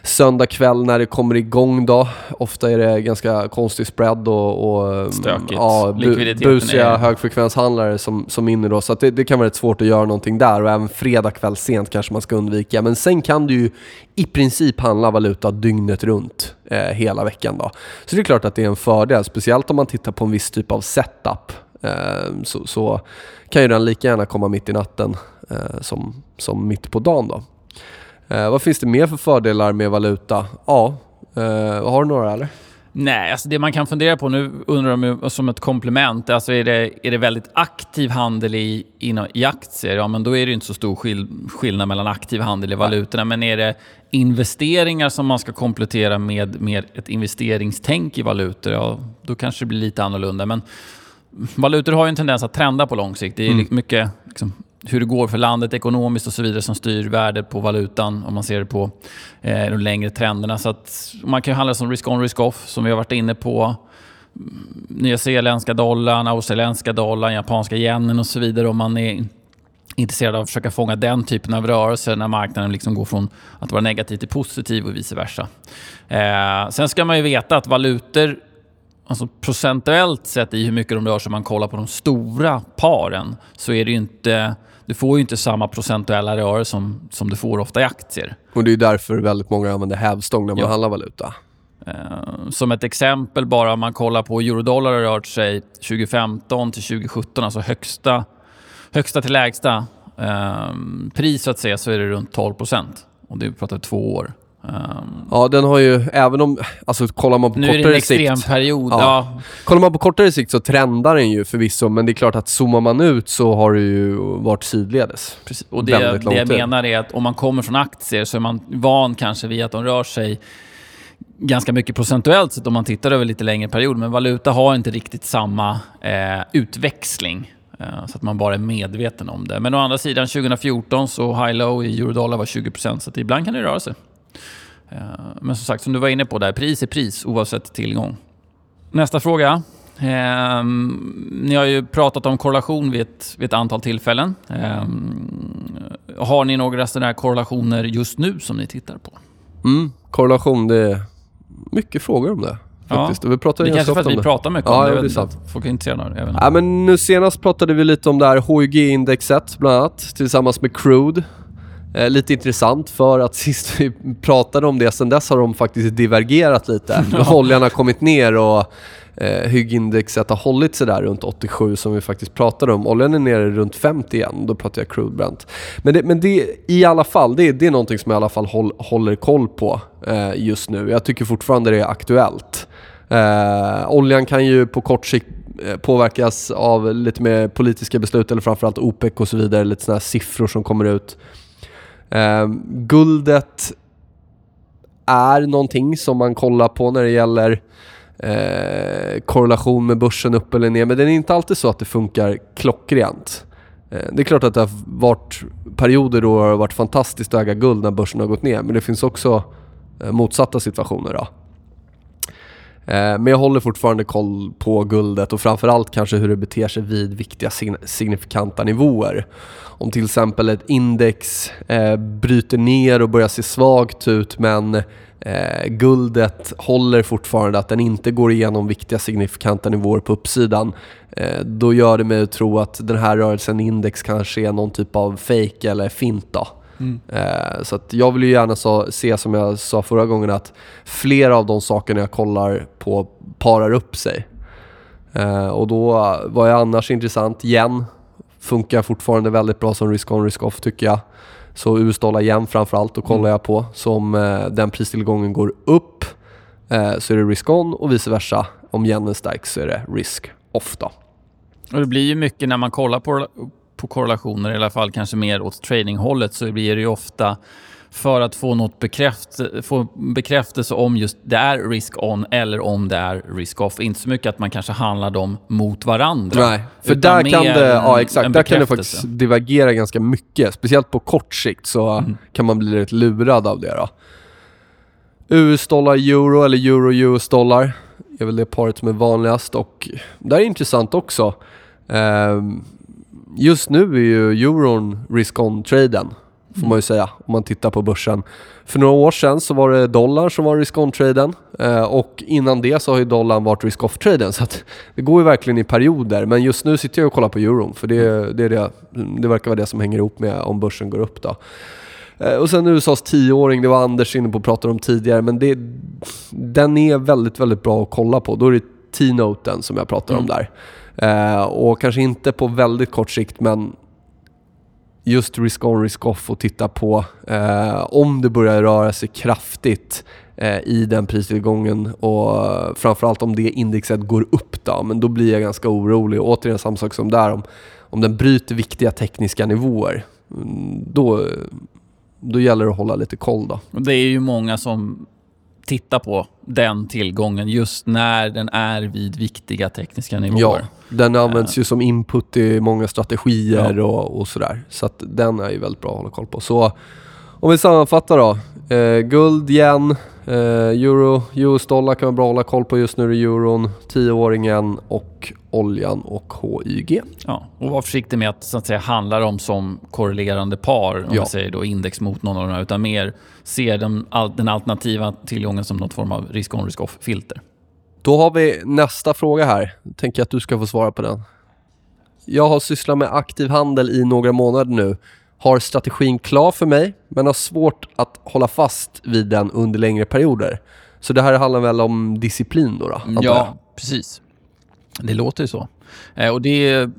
söndag kväll när det kommer igång då. Ofta är det ganska konstig spread och, och Stökigt. Ja, bu- busiga är- högfrekvenshandlare som, som inne då. Så att det, det kan vara rätt svårt att göra någonting där och även fredag kväll sent kanske man ska undvika. Men sen kan du ju i princip handla valuta dygnet runt eh, hela veckan då. Så det är klart att det är en fördel, speciellt om man tittar på en viss typ av setup. Eh, så, så kan ju den lika gärna komma mitt i natten eh, som, som mitt på dagen då. Eh, vad finns det mer för fördelar med valuta? Ja, eh, har du några eller? Nej, alltså det man kan fundera på nu undrar de som ett komplement. Alltså är det, är det väldigt aktiv handel i, inom, i aktier, ja men då är det inte så stor skill, skillnad mellan aktiv handel i valutorna. Men är det investeringar som man ska komplettera med, med ett investeringstänk i valutor, ja då kanske det blir lite annorlunda. Men valutor har ju en tendens att trenda på lång sikt. Det är Mm. mycket liksom, hur det går för landet ekonomiskt och så vidare som styr värdet på valutan om man ser det på eh, de längre trenderna. Så att man kan ju handla som risk-on, risk-off som vi har varit inne på. Mm, Nya zeeländska dollarn, australienska dollarn, japanska yenen och så vidare om man är intresserad av att försöka fånga den typen av rörelser när marknaden liksom går från att vara negativ till positiv och vice versa. Eh, sen ska man ju veta att valutor alltså procentuellt sett i hur mycket de rör sig, om man kollar på de stora paren, så är det ju inte... Du får ju inte samma procentuella rörelse som, som du får ofta i aktier. Och det är därför väldigt många använder hävstång när man Ja. handlar valuta. Eh, som ett exempel bara, om man kollar på eurodollar har rört sig 2015 till 2017, alltså högsta, högsta till lägsta eh, pris så att säga, så är det runt 12 procent. Och det pratar två år. Ehm, Ja, den har ju, även om, alltså kollar man på nu är det en kortare extrem sikt. period. Ja. Ja. Kollar man på kortare sikt så trendar den ju förvisso, men det är klart att zoomar man ut så har det ju varit sidledes. Precis. Och det, det jag tid. menar är att om man kommer från aktier så är man van kanske vid att de rör sig ganska mycket procentuellt sett om man tittar över lite längre period. Men valuta har inte riktigt samma eh, utväxling. Eh, så att man bara är medveten om det. Men å andra sidan 2014 så high-low i eurodollar var 20% så ibland kan det röra sig. Eh, men som sagt, som du var inne på där, pris är pris oavsett tillgång. Nästa fråga. Ehm, ni har ju pratat om korrelation vid ett, vid ett antal tillfällen. Ehm, har ni några sådana korrelationer just nu som ni tittar på? Mm, korrelation, det är mycket frågor om det. Faktiskt. Och vi pratar Det är kanske för att vi det. pratar mycket Ja, om det. Jag det vet inte, Folk är intresserade av det. Ja, men nu senast pratade vi lite om det här HYG-indexet bland annat, tillsammans med Crude. Eh, lite intressant för att sist vi pratade om det, sen dess har de faktiskt divergerat lite. Oljan har kommit ner och eh, HYG-indexet har hållit sig där runt 87 som vi faktiskt pratade om. Oljan är nere runt 50 igen, då pratar jag Crude Brent. Men det, men det i alla fall, det, det är någonting som jag i alla fall håll, håller koll på eh, just nu. Jag tycker fortfarande det är aktuellt. Eh, oljan kan ju på kort sikt eh, påverkas av lite mer politiska beslut eller framförallt OPEC och så vidare, lite sådana här siffror som kommer ut. Eh, guldet är någonting som man kollar på när det gäller eh, korrelation med börsen upp eller ner, men det är inte alltid så att det funkar klockrent. Eh, det är klart att det har varit perioder då det har varit fantastiskt att äga guld när börsen har gått ner, men det finns också eh, motsatta situationer. Då. Eh, men jag håller fortfarande koll på guldet och framförallt kanske hur det beter sig vid viktiga signifikanta nivåer. Om till exempel ett index eh, bryter ner och börjar se svagt ut men eh, guldet håller fortfarande att den inte går igenom viktiga signifikanta nivåer på uppsidan. Då gör det mig att tro att den här rörelsen index kanske är någon typ av fake eller fint. Då. Eh, Så att jag vill ju gärna så, se, som jag sa förra gången, att flera av de sakerna jag kollar på parar upp sig. Eh, och då var jag annars intressant. Yen funkar fortfarande väldigt bra som risk-on, risk-off tycker jag. Så US-dollar yen framförallt, då kollar jag på. Så om eh, den pristillgången går upp eh, så är det risk-on och vice versa. Om yenen stärks så är det risk-off då. Och det blir ju mycket när man kollar på, på korrelationer, i alla fall kanske mer åt tradinghållet, så blir det ju ofta för att få något bekräft, få bekräftelse om just det är risk on eller om det är risk off. Inte så mycket att man kanske handlar dem mot varandra. Nej, för där kan det, ja exakt, där kan det faktiskt divergera ganska mycket. Speciellt på kort sikt så Mm. kan man bli rätt lurad av det då. US-dollar, euro eller euro-US-dollar är väl det paret som är vanligast och det är intressant också. Ehm, just nu är ju euron risk-on-traden, får Mm. man ju säga, om man tittar på börsen. För några år sedan så var det dollar som var risk-on-traden eh, och innan det så har ju dollarn varit risk-off-traden. Så att det går ju verkligen i perioder. Men just nu sitter jag och kollar på euron för det, det, är det, det verkar vara det som hänger ihop med om börsen går upp. Då. Eh, Och sen USAs tioåring, det var Anders inne på att prata om tidigare, men det, den är väldigt, väldigt bra att kolla på. Då är det T-noten som jag pratar om där. Eh, och kanske inte på väldigt kort sikt, men just risk-on, risk-off och titta på eh, om det börjar röra sig kraftigt eh, i den pristillgången och framförallt om det indexet går upp då, men då blir jag ganska orolig. Och återigen samma sak som där, om, om den bryter viktiga tekniska nivåer, mm, då, då gäller det att hålla lite koll då. Det är ju många som tittar på den tillgången just när den är vid viktiga tekniska Ja, nivåer. den används ju som input i många strategier och, och sådär. Så att den är ju väldigt bra att hålla koll på. Så om vi sammanfattar då. Eh, guld, yen, eh, euro, US-dollar kan vara bra att hålla koll på just nu. är det euron, 10-åringen och oljan och HYG. Ja, och var försiktig med att, så att säga, handla dem som korrelerande par, om Ja. man säger då index mot någon av de här, utan mer se den, den alternativa tillgången som någon form av risk-on, risk-off-filter. Då har vi nästa fråga här. Tänker att du ska få svara på den. Jag har sysslat med aktiv handel i några månader nu. Har strategin klar för mig, men har svårt att hålla fast vid den under längre perioder. Så det här handlar väl om disciplin då, då? Ja, precis. Det låter ju så. Eh, och det är,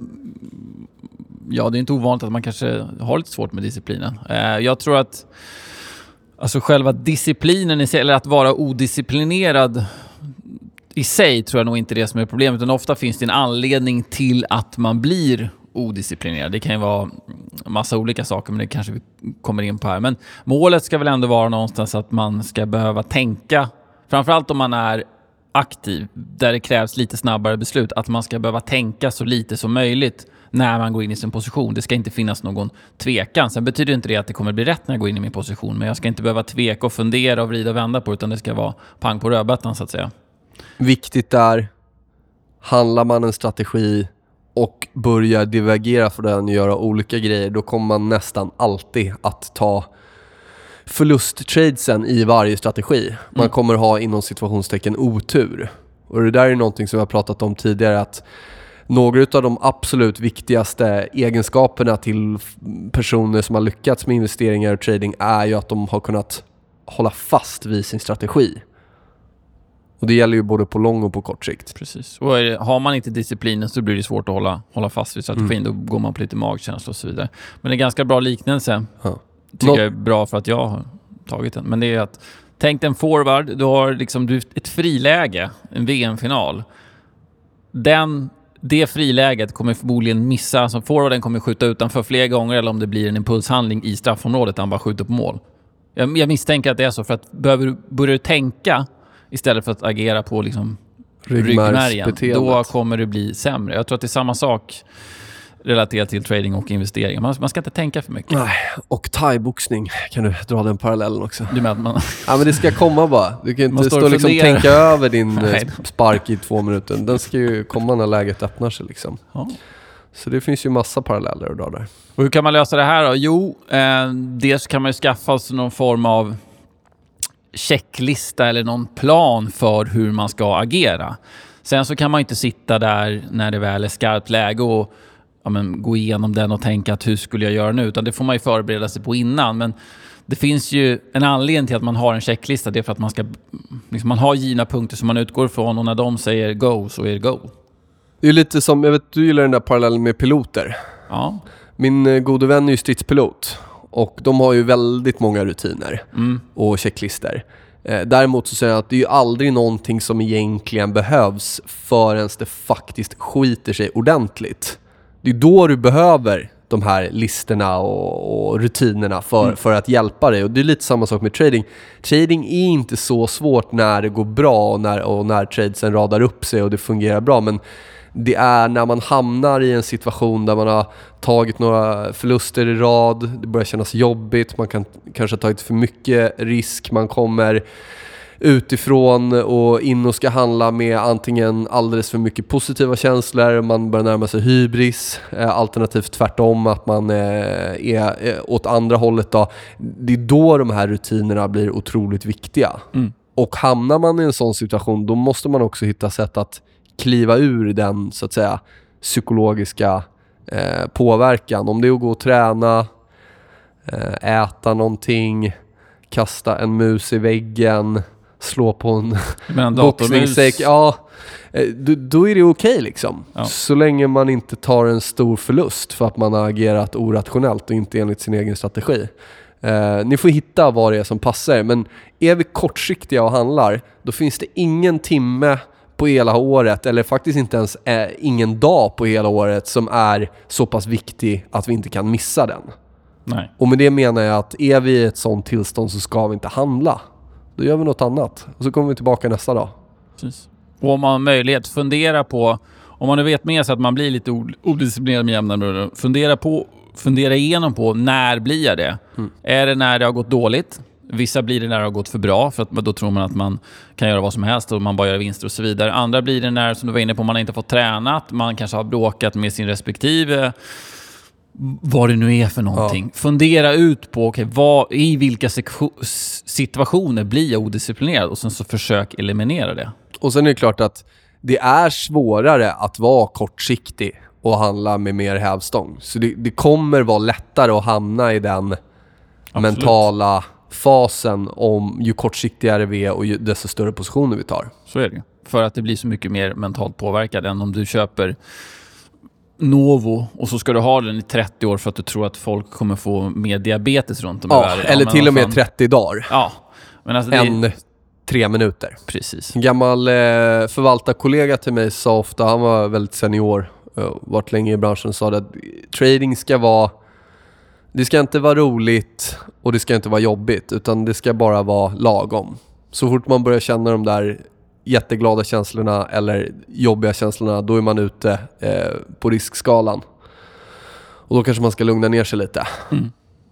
ja, det är inte ovanligt att man kanske har lite svårt med disciplinen. Eh, jag tror att Alltså själva disciplinen i sig, eller att vara odisciplinerad i sig tror jag nog inte är det som är problemet. Utan ofta finns det en anledning till att man blir odisciplinerad. Det kan ju vara massa olika saker, men det kanske vi kommer in på här. Men målet ska väl ändå vara någonstans att man ska behöva tänka, framförallt om man är aktiv, där det krävs lite snabbare beslut, att man ska behöva tänka så lite som möjligt när man går in i sin position. Det ska inte finnas någon tvekan. Sen betyder inte det att det kommer bli rätt när jag går in i min position, men jag ska inte behöva tveka och fundera och vrida och vända på det, utan det ska vara pang på rödbetan så att säga. Viktigt är, handlar man en strategi börjar divergera för den och göra olika grejer, då kommer man nästan alltid att ta förlusttradesen i varje strategi. Man Mm. kommer ha inom situationstecken otur. Och det där är någonting som jag har pratat om tidigare att några av de absolut viktigaste egenskaperna till personer som har lyckats med investeringar och trading är ju att de har kunnat hålla fast vid sin strategi. Och det gäller ju både på lång och på kort sikt. Precis. Och har man inte disciplinen så blir det svårt att hålla, hålla fast vid strategin. Då går man på lite magkänsla och så vidare. Men det är en ganska bra liknelse. Ja. Tycker Nå- jag är bra för att jag har tagit den. Men det är att tänk dig en forward. Du har liksom du, ett friläge, en VM-final. Den, det friläget kommer förmodligen missa. Alltså forwarden kommer skjuta utanför fler gånger eller om det blir en impulshandling i straffområdet där han bara skjuter på mål. Jag, jag misstänker att det är så för att behöver du, börjar du tänka istället för att agera på liksom ryggmärgen, då kommer det bli sämre. Jag tror att det är samma sak relaterat till trading och investeringar. Man, man ska inte tänka för mycket. Nej, och thaiboxning. Kan du dra den parallellen också? Du menar att man... Ja men det ska komma bara. Du kan inte stå och liksom tänka över din eh, Nej. spark i två minuter. Den ska ju komma när läget öppnar sig liksom. Ja. Så det finns ju massa paralleller att dra där. Och hur kan man lösa det här då? Jo, eh, dels kan man ju skaffa sig någon form av checklista eller någon plan för hur man ska agera. Sen så kan man inte sitta där när det väl är skarpt läge och ja, men, gå igenom den och tänka att hur skulle jag göra nu? Utan det får man ju förbereda sig på innan. Men det finns ju en anledning till att man har en checklista. Det är för att man ska... Liksom, man har givna punkter som man utgår ifrån och när de säger go så är det go. Det är lite som, jag vet du gillar den där parallellen med piloter. Ja. Min eh, gode vän är ju stridspilot. Och de har ju väldigt många rutiner Mm. och checklister. Eh, däremot så säger jag att det är ju aldrig någonting som egentligen behövs förrän det faktiskt skiter sig ordentligt. Det är då du behöver de här listorna och, och rutinerna för, Mm. för att hjälpa dig. Och det är lite samma sak med trading. Trading är inte så svårt när det går bra och när, och när tradesen radar upp sig och det fungerar bra. Men det är när man hamnar i en situation där man har tagit några förluster i rad, det börjar kännas jobbigt, man kan kanske ha tagit för mycket risk, man kommer utifrån och in och ska handla med antingen alldeles för mycket positiva känslor, man börjar närma sig hybris, eh, alternativt tvärtom att man eh, är eh, åt andra hållet. Då. Det är då de här rutinerna blir otroligt viktiga. Mm. Och hamnar man i en sån situation, då måste man också hitta sätt att kliva ur den så att säga psykologiska eh, påverkan. Om det är att gå och träna, eh, äta någonting, kasta en mus i väggen, slå på en boxningssäck. Ja, eh, då, då är det okej liksom. Ja. Så länge man inte tar en stor förlust för att man har agerat orationellt och inte enligt sin egen strategi. Eh, ni får hitta vad det är som passar men är vi kortsiktiga och handlar, då finns det ingen timme på hela året, eller faktiskt inte ens eh, ingen dag på hela året som är så pass viktig att vi inte kan missa den. Nej. Och med det menar jag att är vi i ett sånt tillstånd så ska vi inte handla. Då gör vi något annat. Och så kommer vi tillbaka nästa dag. Precis. Och om man har möjlighet, fundera på... Om man nu vet med sig att man blir lite odisciplinerad med jämna mellanrum, fundera, på, fundera igenom på när blir jag det? Är det när det har gått dåligt? Vissa blir det när det har gått för bra, för att då tror man att man kan göra vad som helst och man bara gör vinster och så vidare. Andra blir det när, som du var inne på, man inte fått tränat, man kanske har bråkat med sin respektive vad det nu är för någonting. Fundera ut på okay, vad, i vilka situationer blir jag odisciplinerad och sen så försök eliminera det. Och sen är det klart att det är svårare att vara kortsiktig och handla med mer hävstång. Så det, det kommer vara lättare att hamna i den mentala fasen om ju kortsiktigare vi är och ju, desto större positioner vi tar. Så är det. För att det blir så mycket mer mentalt påverkad än om du köper Novo och så ska du ha den i 30 år för att du tror att folk kommer få mer diabetes runt om i Ja, världen. eller men till och med fan. 30 dagar. Ja, men alltså det... En tre minuter. Precis. En gammal eh, förvaltarkollega till mig sa ofta, han var väldigt senior, eh, varit länge i branschen, sa det att trading ska vara det ska inte vara roligt och det ska inte vara jobbigt utan det ska bara vara lagom. Så fort man börjar känna de där jätteglada känslorna eller jobbiga känslorna då är man ute eh, på riskskalan. Och då kanske man ska lugna ner sig lite.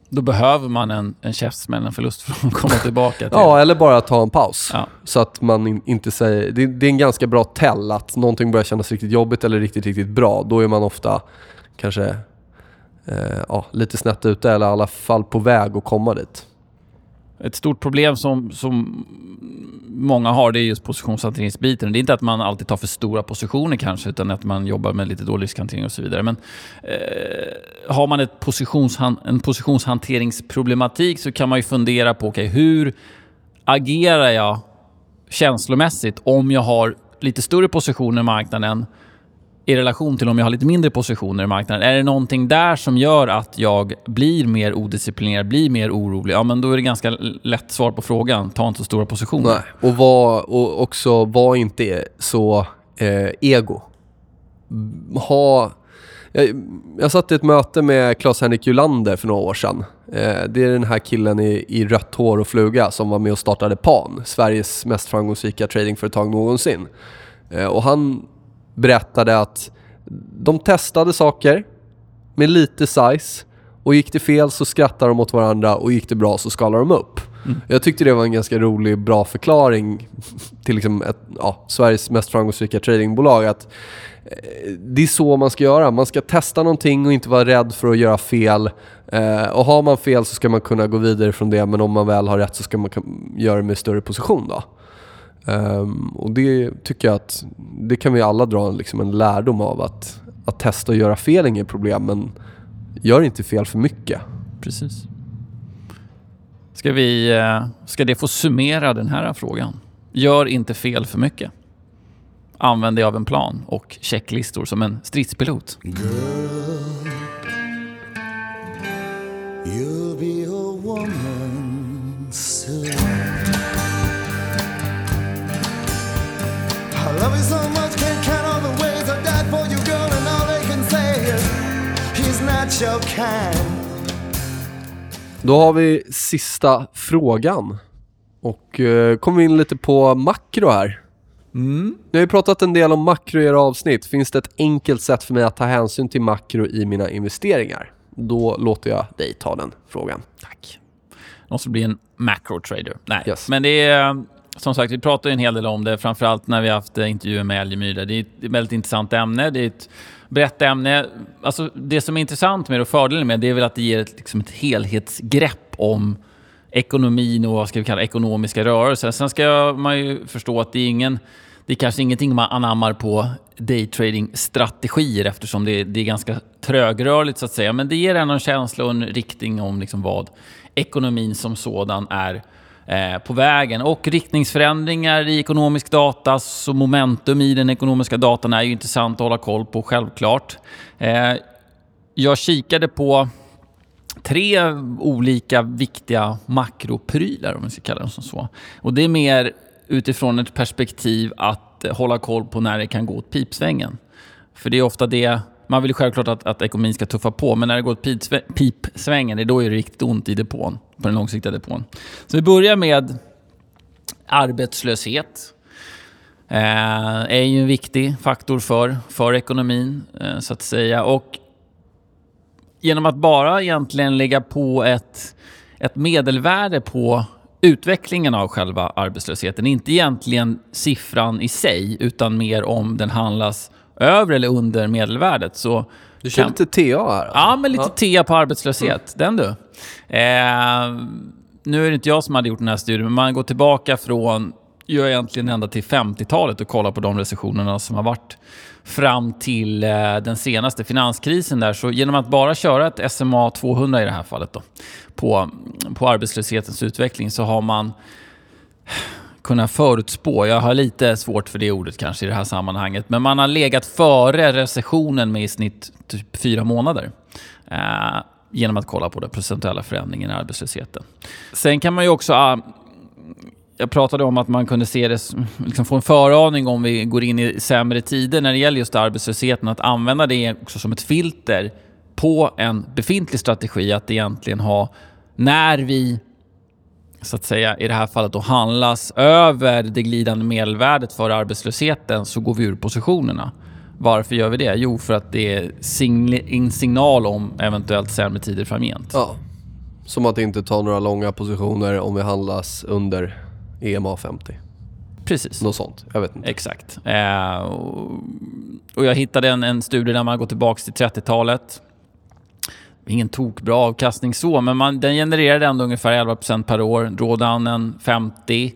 Då behöver man en, en käftsmäll, en förlust för att komma tillbaka till... Ja, eller bara ta en paus. Ja. Så att man in, inte säger... Det, det är en ganska bra tell att någonting börjar kännas riktigt jobbigt eller riktigt, riktigt bra. Då är man ofta kanske eh, ja, lite snett ute eller i alla fall på väg att komma dit. Ett stort problem som, som många har det är just positionshanteringsbiten. Det är inte att man alltid tar för stora positioner kanske, utan att man jobbar med lite dålig riskhantering och så vidare. Men eh, har man ett positionshan en positionshanteringsproblematik så kan man ju fundera på, okay, hur agerar jag känslomässigt om jag har lite större positioner i marknaden i relation till om jag har lite mindre positioner i marknaden. Är det någonting där som gör att jag blir mer odisciplinerad, blir mer orolig? Ja, men då är det ganska lätt svar på frågan. Ta inte så stora positioner. Nej. Och, var, och också var inte så eh, ego. Ha... Jag, jag satt i ett möte med Claes-Henrik Julander för några år sedan. Eh, det är den här killen i, i rött hår och fluga som var med och startade PAN, Sveriges mest framgångsrika tradingföretag någonsin. Eh, och han berättade att de testade saker med lite size och gick det fel så skrattade de åt varandra och gick det bra så skalade de upp. Jag tyckte det var en ganska rolig, bra förklaring till liksom ett, ja, Sveriges mest framgångsrika tradingbolag. Att eh, det är så man ska göra. Man ska testa någonting och inte vara rädd för att göra fel. Eh, och har man fel så ska man kunna gå vidare från det, men om man väl har rätt så ska man göra det med större position. Då. Ehm, och det tycker jag att det kan vi alla dra en, liksom en lärdom av. Att, att testa och göra fel är inget problem, men gör inte fel för mycket. Precis. Ska, vi, eh, ska det få summera den här frågan? Gör inte fel för mycket. Använd dig av en plan och checklistor som en stridspilot. You'll be a woman soon. Då har vi sista frågan. Och eh, kommer vi in lite på makro här. Mm. Ni har ju pratat en del om makro i era avsnitt. Finns det ett enkelt sätt för mig att ta hänsyn till makro i mina investeringar? Då låter jag dig ta den frågan. Tack. Måste bli en macro trader. Nej, Yes. men det är som sagt, vi pratar en hel del om det, framförallt när vi haft eh, intervjuer med Älgemyr. Det är ett väldigt intressant ämne. Det är ett brett ämne. Alltså, det som är intressant med det och fördelen med det är väl att det ger ett, liksom ett helhetsgrepp om ekonomin och vad ska vi kalla ekonomiska rörelser. Sen ska man ju förstå att det är ingen det är kanske ingenting man anammar på daytrading-strategier eftersom det är, det är ganska trögrörligt så att säga. Men det ger ändå en känsla och en riktning om liksom vad ekonomin som sådan är Eh, på vägen. Och riktningsförändringar i ekonomisk data, så momentum i den ekonomiska datan är ju intressant att hålla koll på, självklart. Eh, jag kikade på tre olika viktiga makroprylar, om vi ska kalla dem som så. Och det är mer utifrån ett perspektiv att hålla koll på när det kan gå åt pipsvängen. För det är ofta det, man vill ju självklart att, att ekonomin ska tuffa på, men när det går åt pipsvängen, det är då är det riktigt ont i depån, på den långsiktiga depån. Så vi börjar med arbetslöshet. Eh, är ju en viktig faktor för, för ekonomin, eh, så att säga. Och genom att bara egentligen lägga på ett, ett medelvärde på utvecklingen av själva arbetslösheten, inte egentligen siffran i sig, utan mer om den handlas över eller under medelvärdet. Så Du kör kan- lite TA här. alltså. Ja, men lite tea på arbetslöshet. Den du. Eh, nu är det inte jag som hade gjort den här studien, men man går tillbaka från, gör egentligen ända till 50-talet och kollar på de recessionerna som har varit fram till eh, den senaste finanskrisen där. Så genom att bara köra ett SMA 200 i det här fallet då, på, på arbetslöshetens utveckling så har man kunna förutspå. Jag har lite svårt för det ordet kanske i det här sammanhanget. Men man har legat före recessionen med i snitt typ fyra månader. Eh, genom att kolla på den procentuella förändringen i arbetslösheten. Sen kan man ju också... ah, jag pratade om att man kunde se det, liksom få en föraning om vi går in i sämre tider när det gäller just arbetslösheten. Att använda det också som ett filter på en befintlig strategi. Att egentligen ha, när vi så att säga i det här fallet då handlas över det glidande medelvärdet för arbetslösheten så går vi ur positionerna. Varför gör vi det? Jo, för att det är en signal om eventuellt sämre tider framgent. Ja. Som att inte ta några långa positioner om vi handlas under EMA 50. Precis. Något sånt. Jag vet inte. Exakt. Eh, och jag hittade en, en studie där man går tillbaka till 30-talet. Ingen tokbra avkastning så, men man, den genererade ändå ungefär 11% per år. Drawdownen 50.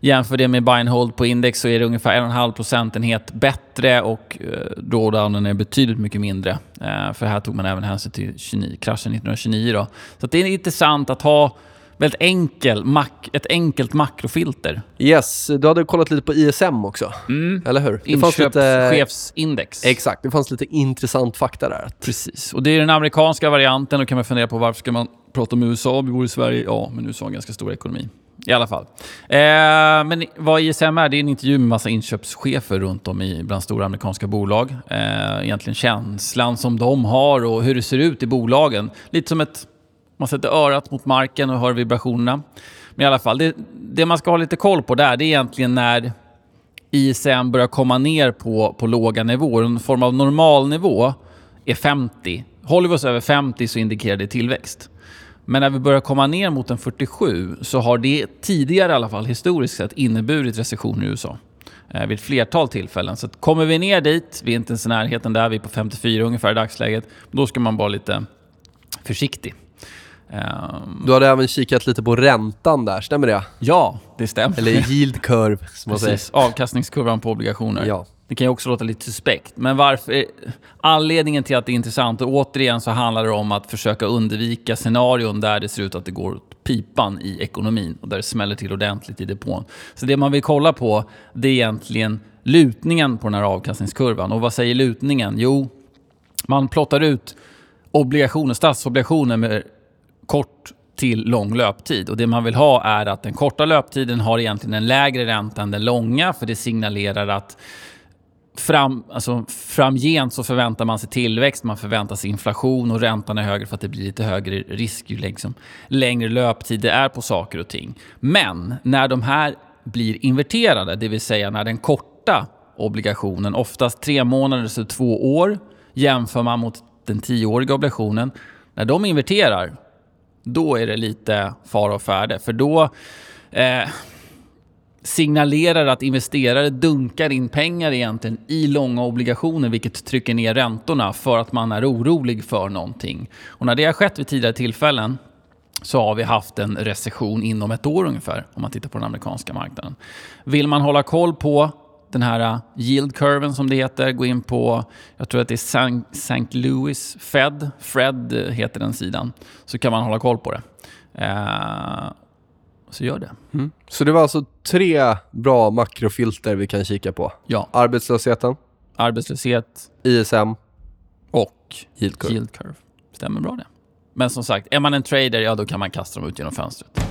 Jämför det med buy and hold på index så är det ungefär 1,5 procentenhet bättre och eh, drawdownen är betydligt mycket mindre. Eh, för här tog man även hänsyn till 29, kraschen 1929. Då. Så att det är intressant att ha väldigt enkel, mak, ett enkelt makrofilter. Yes, du hade kollat lite på ISM också. Eller hur? Fanns lite... Inköpschefsindex. Exakt, det fanns lite intressant fakta där. Precis. Och det är den amerikanska varianten. Då kan man fundera på varför ska man prata om USA? Vi bor i Sverige. Ja, men USA har en ganska stor ekonomi. I alla fall. Eh, men vad ISM är, det är en intervju med massa inköpschefer runt om i, bland stora amerikanska bolag. Eh, egentligen känslan som de har och hur det ser ut i bolagen. Lite som ett... Man sätter örat mot marken och hör vibrationerna. Men i alla fall, det, det man ska ha lite koll på där, det är egentligen när ISM börjar komma ner på, på låga nivåer. En form av normalnivå är 50. Håller vi oss över 50 så indikerar det tillväxt. Men när vi börjar komma ner mot en 47 så har det tidigare i alla fall historiskt sett inneburit recession i USA. Eh, vid ett flertal tillfällen. Så att kommer vi ner dit, vi är inte ens i närheten där, vi är på 54 ungefär i dagsläget, då ska man vara lite försiktig. Ehm, Du hade även kikat lite på räntan där, stämmer det? ja, det stämmer. Eller yield curve, som man säger. Avkastningskurvan på obligationer. Ja. Det kan ju också låta lite suspekt. Men varför? Anledningen till att det är intressant, och återigen så handlar det om att försöka undvika scenarion där det ser ut att det går åt pipan i ekonomin och där det smäller till ordentligt i depån. Så det man vill kolla på, det är egentligen lutningen på den här avkastningskurvan. Och vad säger lutningen? Jo, man plottar ut obligationer, statsobligationer med kort till lång löptid. Och det man vill ha är att den korta löptiden har egentligen en lägre ränta än den långa för det signalerar att fram, alltså framgent så förväntar man sig tillväxt, man förväntar sig inflation och räntan är högre för att det blir lite högre risk ju liksom längre löptid det är på saker och ting. Men när de här blir inverterade, det vill säga när den korta obligationen, oftast tre månader till två år, jämför man mot den tioåriga obligationen, när de inverterar, då är det lite fara och färde. För då eh, signalerar att investerare dunkar in pengar egentligen i långa obligationer vilket trycker ner räntorna för att man är orolig för någonting. Och när det har skett vid tidigare tillfällen så har vi haft en recession inom ett år ungefär om man tittar på den amerikanska marknaden. Vill man hålla koll på den här uh, yield curven som det heter, gå in på, jag tror att det är St. Louis Fed, Fred eh, heter den sidan, så kan man hålla koll på det. Eh, så gör det. Så det var alltså tre bra makrofilter vi kan kika på. Ja, Arbetslösheten, arbetslöshet ISM, och yield curve. yield curve. Stämmer bra det. Men som sagt, är man en trader, ja då kan man kasta dem ut genom fönstret.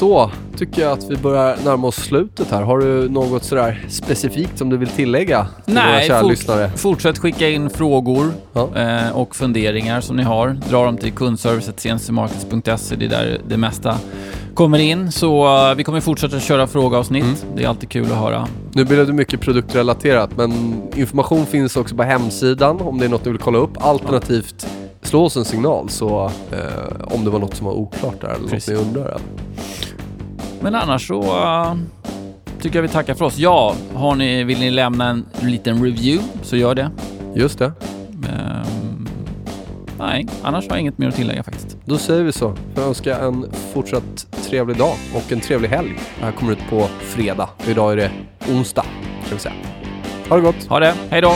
Så tycker jag att vi börjar närma oss slutet här. Har du något sådär specifikt som du vill tillägga till våra Nej, kära fort- lyssnare? fortsätt skicka in frågor Ja. eh, och funderingar som ni har. Dra dem till kundservice.cncmarkets.se. Det är där det mesta kommer in. Så eh, vi kommer fortsätta köra frågeavsnitt. Mm. Det är alltid kul att höra. Nu blev det mycket produktrelaterat, men information finns också på hemsidan om det är något du vill kolla upp. Alternativt slå oss en signal så eh, om det var något som var oklart där eller Precis. något ni undrar. Men annars så eh, tycker jag vi tackar för oss. Ja, har ni, vill ni lämna en liten review så gör det. Just det. Ehm, nej, annars har jag inget mer att tillägga faktiskt. Då säger vi så. Jag önskar en fortsatt trevlig dag och en trevlig helg. Det här kommer ut på fredag. Idag är det onsdag, kan vi säga. Ha det gott! Ha det, hej då!